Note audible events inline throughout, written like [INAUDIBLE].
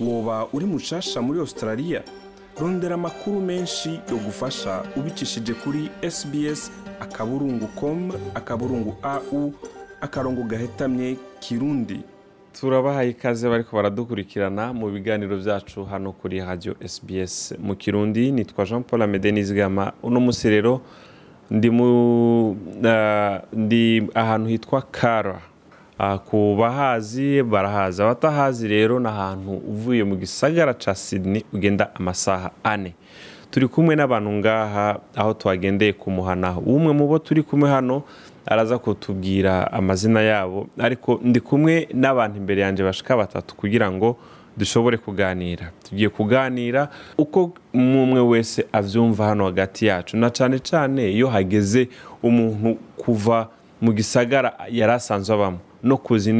woba uri mushasha muri australia. Rondera amakuru menshi yo gufasha ubicishije kuri sbs akaburungu com akaburungu au akarongo gahetamye kirundi. Turabahaye ikaze bariko baradukurikirana mu biganiro byacu hano kuri radio sbs mu kirundi nitwa jean paul amede nizigama. Uno musi rero ndi mu ndi ahantu hitwa kara. Ku bahazi barahazi abatahazi rero ni ahantu uvuye mu gisagara ca sydney ugenda amasaha ane. Turi kumwe n'abantu ngaha aho twagendeye kumuhana umwe mu bo turi kumwe hano araza kutubwira amazina yabo ariko ndi kumwe n'abantu imbere yanjye bashika batatu kugira ngo dushobore kuganira. Tugiye kuganira uko umwe wese abyumva hano hagati yacu. Na cyane cyane iyo hageze umuntu kuva mu gisagara yari asanzwe abamo. No kuza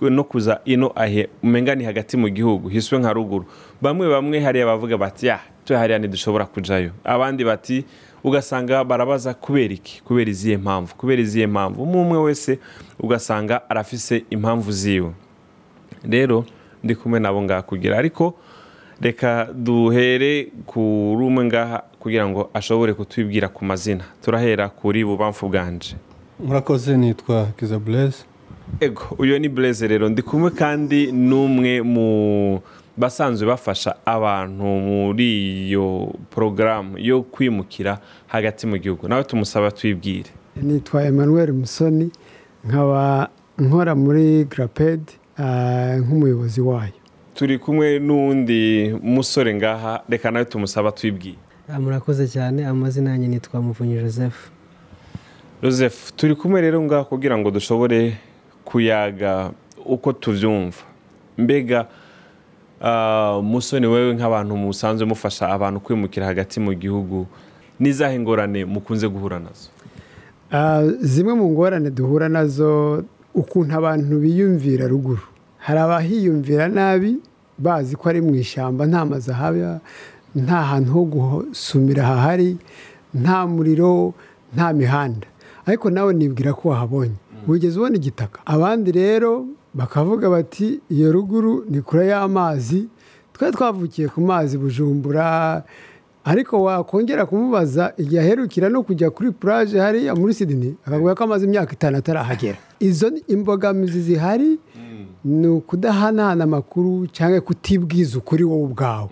no kuza ino ahe umenga ni hagati mu gihugu hiswe nka ruguru. Bamwe bamwe hariya bavuga bati ya tuya hariya ntidushobora kujayo. Abandi bati ugasanga barabaza kubera iki? Kubera izihe mpamvu? Kubera izihe mpamvu? Umwe umwe wese ugasanga arafise impamvu ziwe. Rero ndi kumwe nabo ngaha kugira ariko reka duhere kuri umwe ngaha kugira ngo ashobore kutwibwira ku mazina. Turahera kuri bubamfu bwanje. Murakoze nitwa kiza bureze ego uyu ni bureze rero. Ndi kumwe kandi n'umwe mu basanzwe bafasha abantu muri iyo porogaramu yo kwimukira hagati mu gihugu. Nawe tumusaba twibwire. Nitwa emmanuel musoni nkaba nkora muri garapedi nk'umuyobozi wayo. Turi kumwe n'uwundi musore ngaha reka nawe tumusaba twibwire. Murakoze cyane. Amazina yanjye nitwa muvunyi joseph. Joseph turi kumwe rero ngaha kugira ngo dushobore kuyaga uko tubyumva mbega musoni wewe nk'abantu musanzwe mufasha abantu kwimukira hagati mu gihugu n'izahe ingorane mukunze guhura na zo? Zimwe mu ngorane duhura na zo ukuntu abantu biyumvira ruguru. Hari abahiyumvira nabi bazi ko ari mu ishyamba nta mazu ahaba nta hantu ho gusumira hahari nta muriro nta mihanda. Ariko nawe nibwira ko wahabonye. Wigeze ubona igitaka? Abandi rero bakavuga bati iyo ruguru ni kure y'amazi. Twari twavukiye ku mazi bujumbura ariko wakongera kumubaza igihe aherukira no kujya kuri puraje hariya muri sidini akavuga ko amaze imyaka itanu atarahagera. Izo imbogamizi zihari ni ukudahanahana amakuru cyangwa kutibwiza ukuri wowe ubwawe.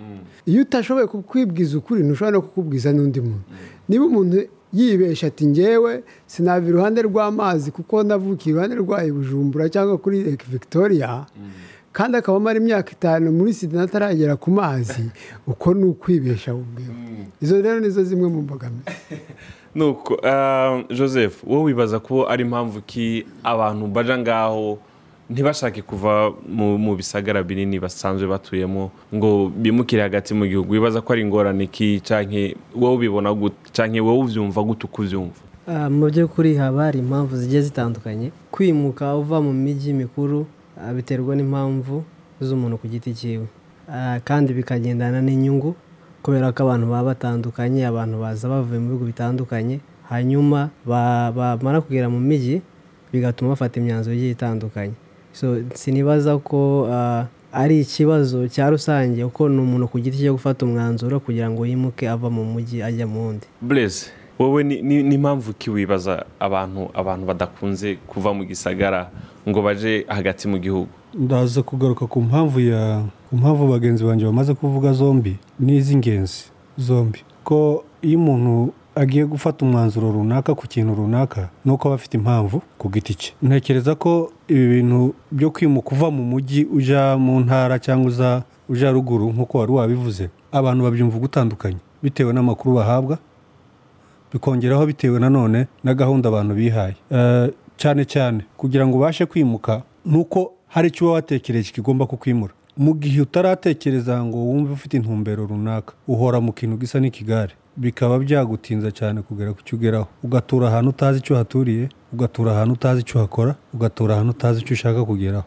Iyo utashoboye kukwibwiza ukuri ntushobora no kukubwiza n'undi muntu. Niba umuntu yibesha ati ngewe sinava iruhande rw'amazi kuko navukiye iruhande rwayo bujumbura cyangwa kuri lake victoria kandi akaba amara imyaka itanu muri sida ataragera ku mazi uko ni ukwibesha ubwewe izo rero nizo zimwe mu mbogamizi. [LAUGHS] Nuko joseph wowe wibaza ko ari impamvu ki abantu baja ngaho ntibashake kuva mu bisagara binini basanzwe batuyemo ngo bimukire hagati mu gihugu. Wibaza ko ari ingorane ki cyangwa wowe ubibona cyangwa wowe ubyumva gute uko ubyumva mu by'ukuri haba hari impamvu zigiye zitandukanye. Kwimuka uva mu mijyi mikuru biterwa n'impamvu z'umuntu ku giti cyiwe kandi bikagendana n'inyungu kubera ko abantu baba batandukanye abantu baza bavuye mu bihugu bitandukanye hanyuma bamara kugera mu mijyi bigatuma bafata imyanzuro igiye itandukanye. Sinibaza ko ari ikibazo cya rusange kuko ni umuntu ku giti cyo gufata umwanzuro kugira ngo yimuke ava mu mujyi ajya mu wundi. Bureze wowe ni impamvu ki wibaza abantu abantu badakunze kuva mu gisagara ngo baje hagati mu gihugu? Ndaza kugaruka ku mpamvu ya ku mpamvu bagenzi banjye bamaze kuvuga zombi ni iz'ingenzi zombi. Ko iyo umuntu agiye gufata umwanzuro runaka ku kintu runaka ni uko aba afite impamvu ku giti cye. Ntekereza ko ibi bintu byo kwimuka uva mu mujyi ujya mu ntara cyangwa ujya ruguru nk'uko wari wabivuze abantu babyumva gutandukanye bitewe n'amakuru bahabwa bikongeraho bitewe nanone na gahunda abantu bihaye. Cyane cyane kugira ngo ubashe kwimuka ni uko hari icyo uba watekereje kigomba kukwimura. Mu gihe utaratekereza ngo wumve ufite intumbero runaka uhora mu kintu gisa n'ikigare. Bikaba byagutinza cyane kugera ku cyo ugeraho ugatura ahantu utazi icyo uhaturiye ugatura ahantu utazi icyo uhakora ugatura ahantu utazi icyo ushaka kugeraho.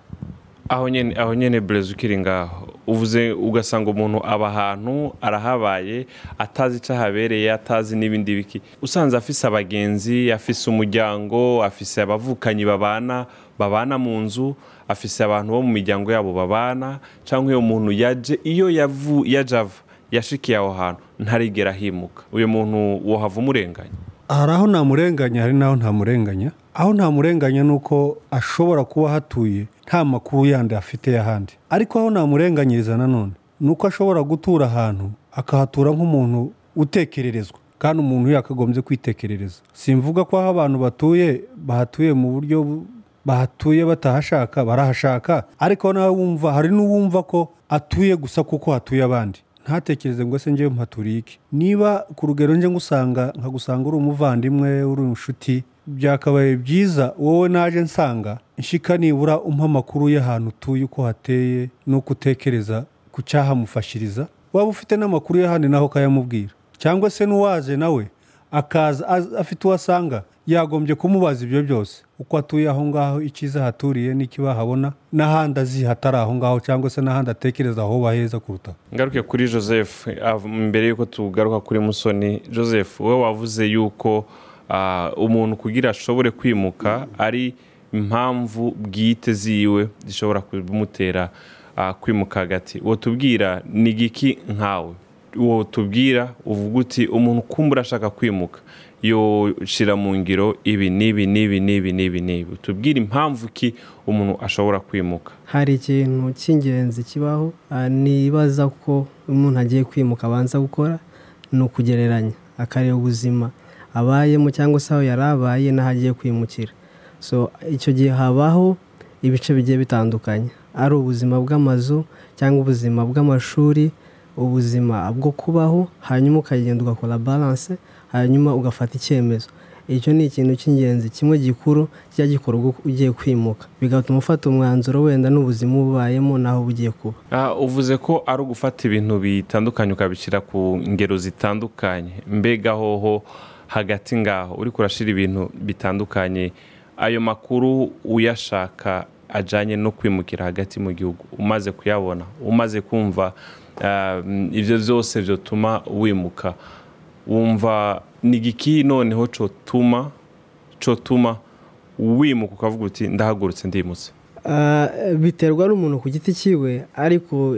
Aho nyine aho nyine burezi ukiri ngaho. Uvuze ugasanga umuntu aba ahantu arahabaye atazi icyo ahabereye atazi n'ibindi biki. Usanze afise abagenzi afise umuryango afise abavukanyi babana babana mu nzu afise abantu bo mu miryango yabo babana cyangwa iyo muntu yaje iyo yavu yaje ava yashikiye aho hantu ntarigera ahimuka uyu muntu wohava umurenganya. Hari aho ntamurenganya hari n'aho ntamurenganya. Aho ntamurenganya ni uko ashobora kuba hatuye nta makuru yandi afite y'ahandi. Ariko aho ntamurenganyiriza nanone ni uko ashobora gutura ahantu akahatura nk'umuntu utekererezwa. Kandi umuntu yakagombye kwitekerereza. Simvuga ko aho abantu batuye bahatuye mu buryo bu- bahatuye batahashaka barahashaka. Ariko nawe wumva hari n'uwumva ko atuye gusa kuko hatuye abandi. Ntatekereze ngo ese njyewe mpaturiye iki niba ku rugero nje ngusanga nkagusanga uri umuvandimwe uri inshuti byakabaye byiza. Wowe naje nsanga nshika nibura umpa amakuru y'ahantu utuye uko hateye n'uko utekereza ku cyahamufashiriza. Waba ufite n'amakuru y'ahandi naho ukayamubwira cyangwa se n'uwaje nawe? Akaza az- afite uwo asanga. Yagombye kumubaza ibyo byose. Uko atuye aho ngaho icyiza haturiye n'ikibahabona n'ahandi azi hatari aho ngaho cyangwa se n'ahandi atekereza aho baheza kuruta. Ngaruke kuri joseph mbere y'uko tugaruka kuri musoni. Joseph wowe wavuze yuko ah, umuntu kugira ashobore kwimuka ari impamvu bwite ziwe zishobora kumutera ah, kwimuka hagati. Uwo tubwira ni giki? Nkawe. Uwo tubwira uvuga uti umuntu kumbura ashaka kwimuka. Yoshira mu ngiro ibi n'ibi n'ibi n'ibi n'ibi n'ibi. Tubwire impamvu ki umuntu ashobora kwimuka. Hari ikintu cy'ingenzi kibaho ah, nibaza ko umuntu agiye kwimuka abanza gukora ni ukugereranya. Akareba ubuzima abayemo cyangwa se aho yari abaye n'aho agiye kwimukira. So icyo gihe habaho ibice bigiye bitandukanye. Ari ubuzima bw'amazu cyangwa ubuzima bw'amashuri ubuzima bwo kubaho hanyuma ukagenda ugakora balance hanyuma ugafata icyemezo. Icyo ni ikintu cy'ingenzi kimwe gikuru kijya gikorwa ugiye kwimuka. Bigatuma ufata umwanzuro wenda n'ubuzima ubayemo n'aho bugiye kuba. Ah, uvuze ko ari ugufata ibintu bitandukanye ukabishyira ku ngero zitandukanye. Mbega hoho hagati ngaho. Uri kurashyira ibintu bitandukanye. Ayo makuru uyashaka ajyanye no kwimukira hagati mu gihugu. Umaze kuyabona umaze kumva ibyo byose byatuma wimuka. Wumva ni igiki noneho cyotuma cyotuma wimuka ukavuga uti ndahagurutse ndimutse. Ah, biterwa n'umuntu ku giti cyiwe ariko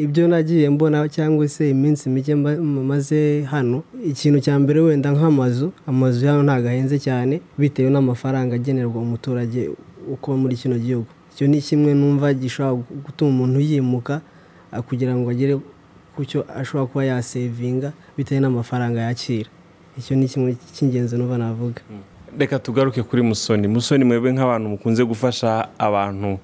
ibyo nagiye mbona cyangwa se iminsi mike maze hano ikintu cya mbere wenda nk'amazu amazu hano ntabwo ahenze cyane bitewe n'amafaranga agenerwa umuturage uko muri kino gihugu. Icyo ni kimwe numva gishobora gutuma umuntu yimuka kugira ngo agere ku cyo ashobora kuba yasevinga bitewe n'amafaranga yakira. Icyo ni kimwe cy'ingenzi numva navuga. Reka tugaruke kuri musoni. Musoni mwebwe nk'abantu mukunze gufasha abantu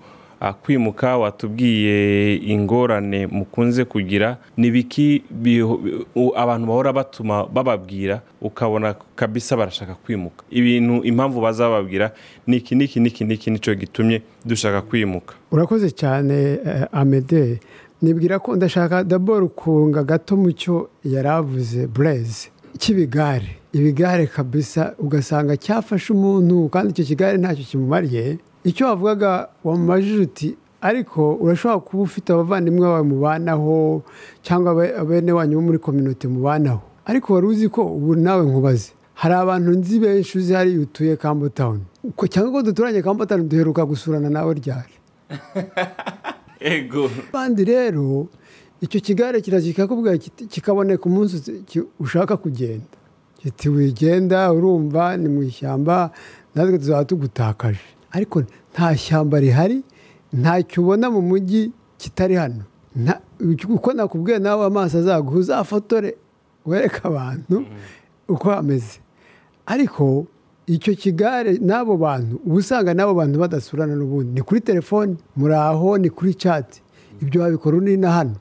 kwimuka watubwiye ingorane mukunze kugira ni biki biho- u- abantu bahora batuma bababwira ukabona kabisa barashaka kwimuka. Ibintu impamvu bazababwira ni iki n'iki n'iki n'iki ni cyo gitumye dushaka kwimuka. Urakoze cyane eh, amede nibwira ko ndashaka daboro kunga gato mu cyo yari avuze bureze cy'ibigare ibigare kabisa ugasanga cyafashe umuntu kandi icyo kigare ntacyo kimumariye icyo wavugaga wamumajije uti ariko urashobora kuba ufite abavandimwe bawe mubanaho cyangwa bene wanyu bo muri kominote mubanaho? Ariko wari uzi ko ubu nawe nkubaze. Hari abantu nzi benshi uzi hariya utuye kambo tawuni cyangwa ko duturanye kambo tawuni duheruka gusurana nawe ryari? [LAUGHS] ego. Kandi rero icyo kigare kiraza kikakubwira kiti- kikaboneka umunsi ushaka kugenda. Kiti wigenda urumva ni mu ishyamba natwe tuzaba tugutakaje. Ariko nta shyamba rihari ntacyo ubona mu mujyi kitari hano. Uko nakubwiye nawe amaso azaguha uzafotore wereke abantu uko hameze. Ariko icyo kigare n'abo bantu uba usanga n'abo bantu badasurana n'ubundi. Ni kuri telefoni muri aho ni kuri cati ibyo wabikora uri na hano.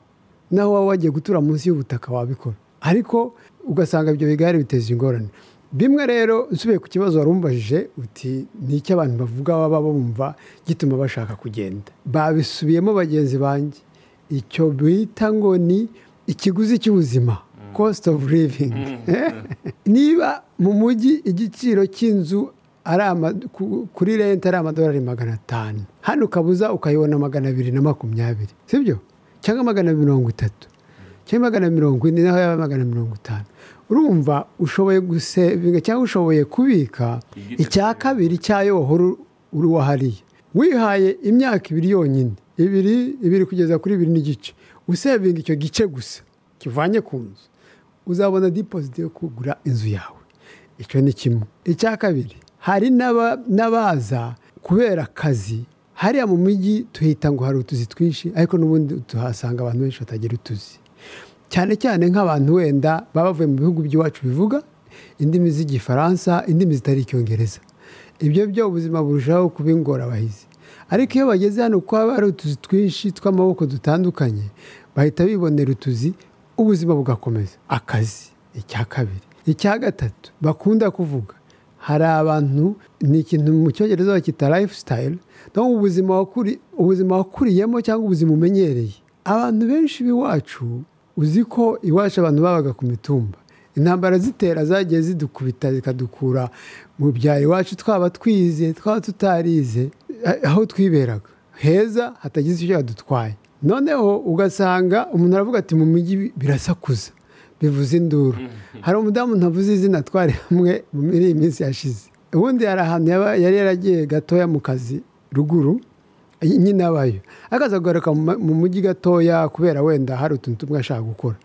Naho waba wagiye gutura munsi y'ubutaka wabikora. Ariko ugasanga ibyo bigare biteza ingorane. Bimwe rero nsubiye ku kibazo wari umbajije uti ni icyo abantu bavuga baba bumva gituma bashaka kugenda? Babisubiyemo bagenzi banjye. Icyo bita ngo ni ikiguzi cy'ubuzima. Cost of living. [LAUGHS] Niba mu mujyi igiciro cy'inzu kuri rente ari amadolari magana atanu. Hano ukabuza ukayibona magana abiri na makumyabiri sibyo? Cyangwa magana mirongo itatu. Cyangwa magana mirongo ine naho yaba magana mirongo itanu. Urumva ushoboye gusevinga cyangwa ushoboye kubika icya kabiri cyayo wahora uri wahariye wihaye imyaka ibiri yonyine. Ibiri ibiri kugeza kuri ibiri n'igice usevinga icyo gice gusa kivanye ku nzu. Uzabona dipoziti yo kugura inzu yawe. Icyo ni kimwe. Icya kabiri hari n'aba- n'abaza kubera akazi hariya mu mijyi tuhita ngo hari utuzi twinshi ariko n'ubundi tuhasanga abantu benshi batagira utuzi. Cyane cyane nk'abantu wenda baba bavuye mu bihugu by'iwacu bivuga indimi z'igifaransa indimi zitari icyongereza. Ibyo byo ubuzima burushaho kuba ingorabahizi. Ariko iyo bageze hano kuko haba hari utuzi twinshi tw'amaboko dutandukanye bahita bibonera utuzi ubuzima bugakomeza. Akazi icya kabiri. Icya gatatu bakunda kuvuga hari abantu ni ikintu mu cyongereza bakita lifestyle no ubuzima wakuri ubuzima wakuriyemo cyangwa ubuzima umenyereye. Abantu benshi b'iwacu uzi ko iwacu abantu babaga ku mitumba. Intambara zitera zagiye zidukubita zikadukura mu byaro iwacu twaba twize twaba tutarize aho twiberaga. Heza hatagize icyo yadutwaye noneho ugasanga umuntu aravuga ati mu mijyi birasakuza. Bivuze induru. Hari umudamu ntavuze izina twari hamwe muri iyi minsi yashize. Ubundi hari ahantu yari yaragiye gatoya mu kazi ruguru nyine abayo akaza kugaruka mu mujyi gatoya kubera wenda hari utuntu tumwe ashaka gukora.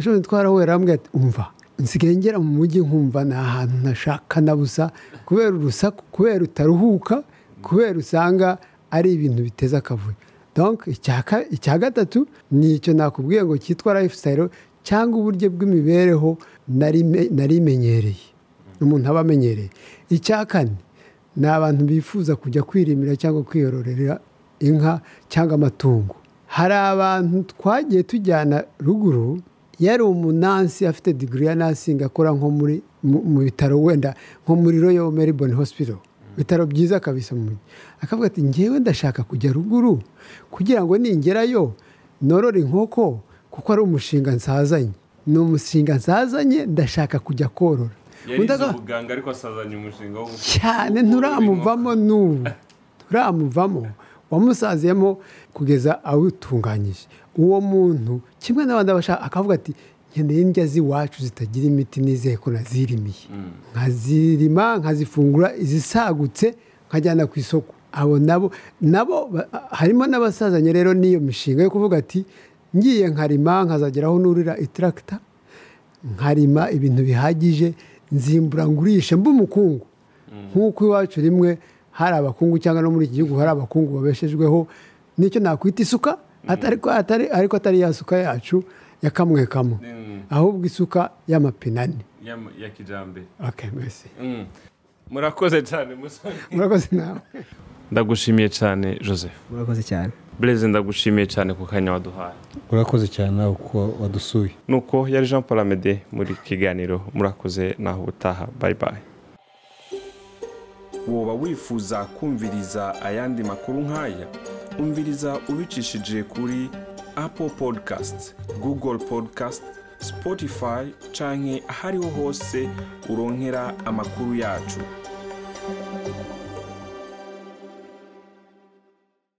Ejo bundi twarahuye arambwira ati umva nsigaye ngera mu mujyi nkumva ni ahantu ntashaka na busa. Kubera urusaku kubera utaruhuka kubera usanga ari ibintu biteza akavuyo. Icya gatatu ni icyo nakubwiye ngo cyitwa lifestyle cyangwa uburyo bw'imibereho nari me- nari menyereye umuntu aba amenyereye. Icya kane ni abantu bifuza kujya kwirimira cyangwa kwiyororera inka cyangwa amatungo. Hari abantu twagiye tujyana ruguru yari umunansi afite digiri ya nasingi akora nko muri mu- mu bitaro wenda nko muri royal melbourne hospital. Ibitaro byiza kabisa mu mujyi. Akavuga ati ngewe ndashaka kujya ruguru kugira ngo ningerayo norore inkoko kuko ari umushinga nsazanye. Ni umushinga nsazanye ndashaka kujya korora. Aka- ubuganga ariko asazanye umushinga wo cyane nturamuvamo n'ubu. [LAUGHS] nturamuvamo. Wamusaziyemo kugeza awutunganyije. Uwo muntu kimwe n'abandi abashaka akavuga ati nkeneye indya z'iwacu zitagira imiti nizeye ko nazirimiye. Nkazirima nkazifungura izisagutse nkajyana ku isoko. Abo nabo nabo harimo n'abasazanye rero n'iyo mishinga yo kuvuga ati ngiye nkarima nkazageraho nurira itaragita nkarima ibintu bihagije nzimbura ngurishe mba umukungu. Nk'uko iwacu rimwe hari abakungu cyangwa no muri iki gihugu hari abakungu babeshejweho ni cyo nakwita isuka atari ariko atari ya suka yacu ya kamwe kamwe ahubwo isuka y'amapine ane ya kijyambere okay, merci. murakoze cyane musore murakoze nawe. Ndagushimiye cyane joseph. Murakoze cyane. Bureze ndagushimiye cyane ku kanya waduhaye. Urakoze cyane nawe uko wadusuye. Nuko yari jean paul amede muri kiganiro. Murakoze naho ubutaha. Bayi bayi woba wifuza kumviriza ayandi makuru nk'aya? Umviriza ubicishije kuri apple podcast google podcast spotify canke ahariho hose uronkera amakuru yacu.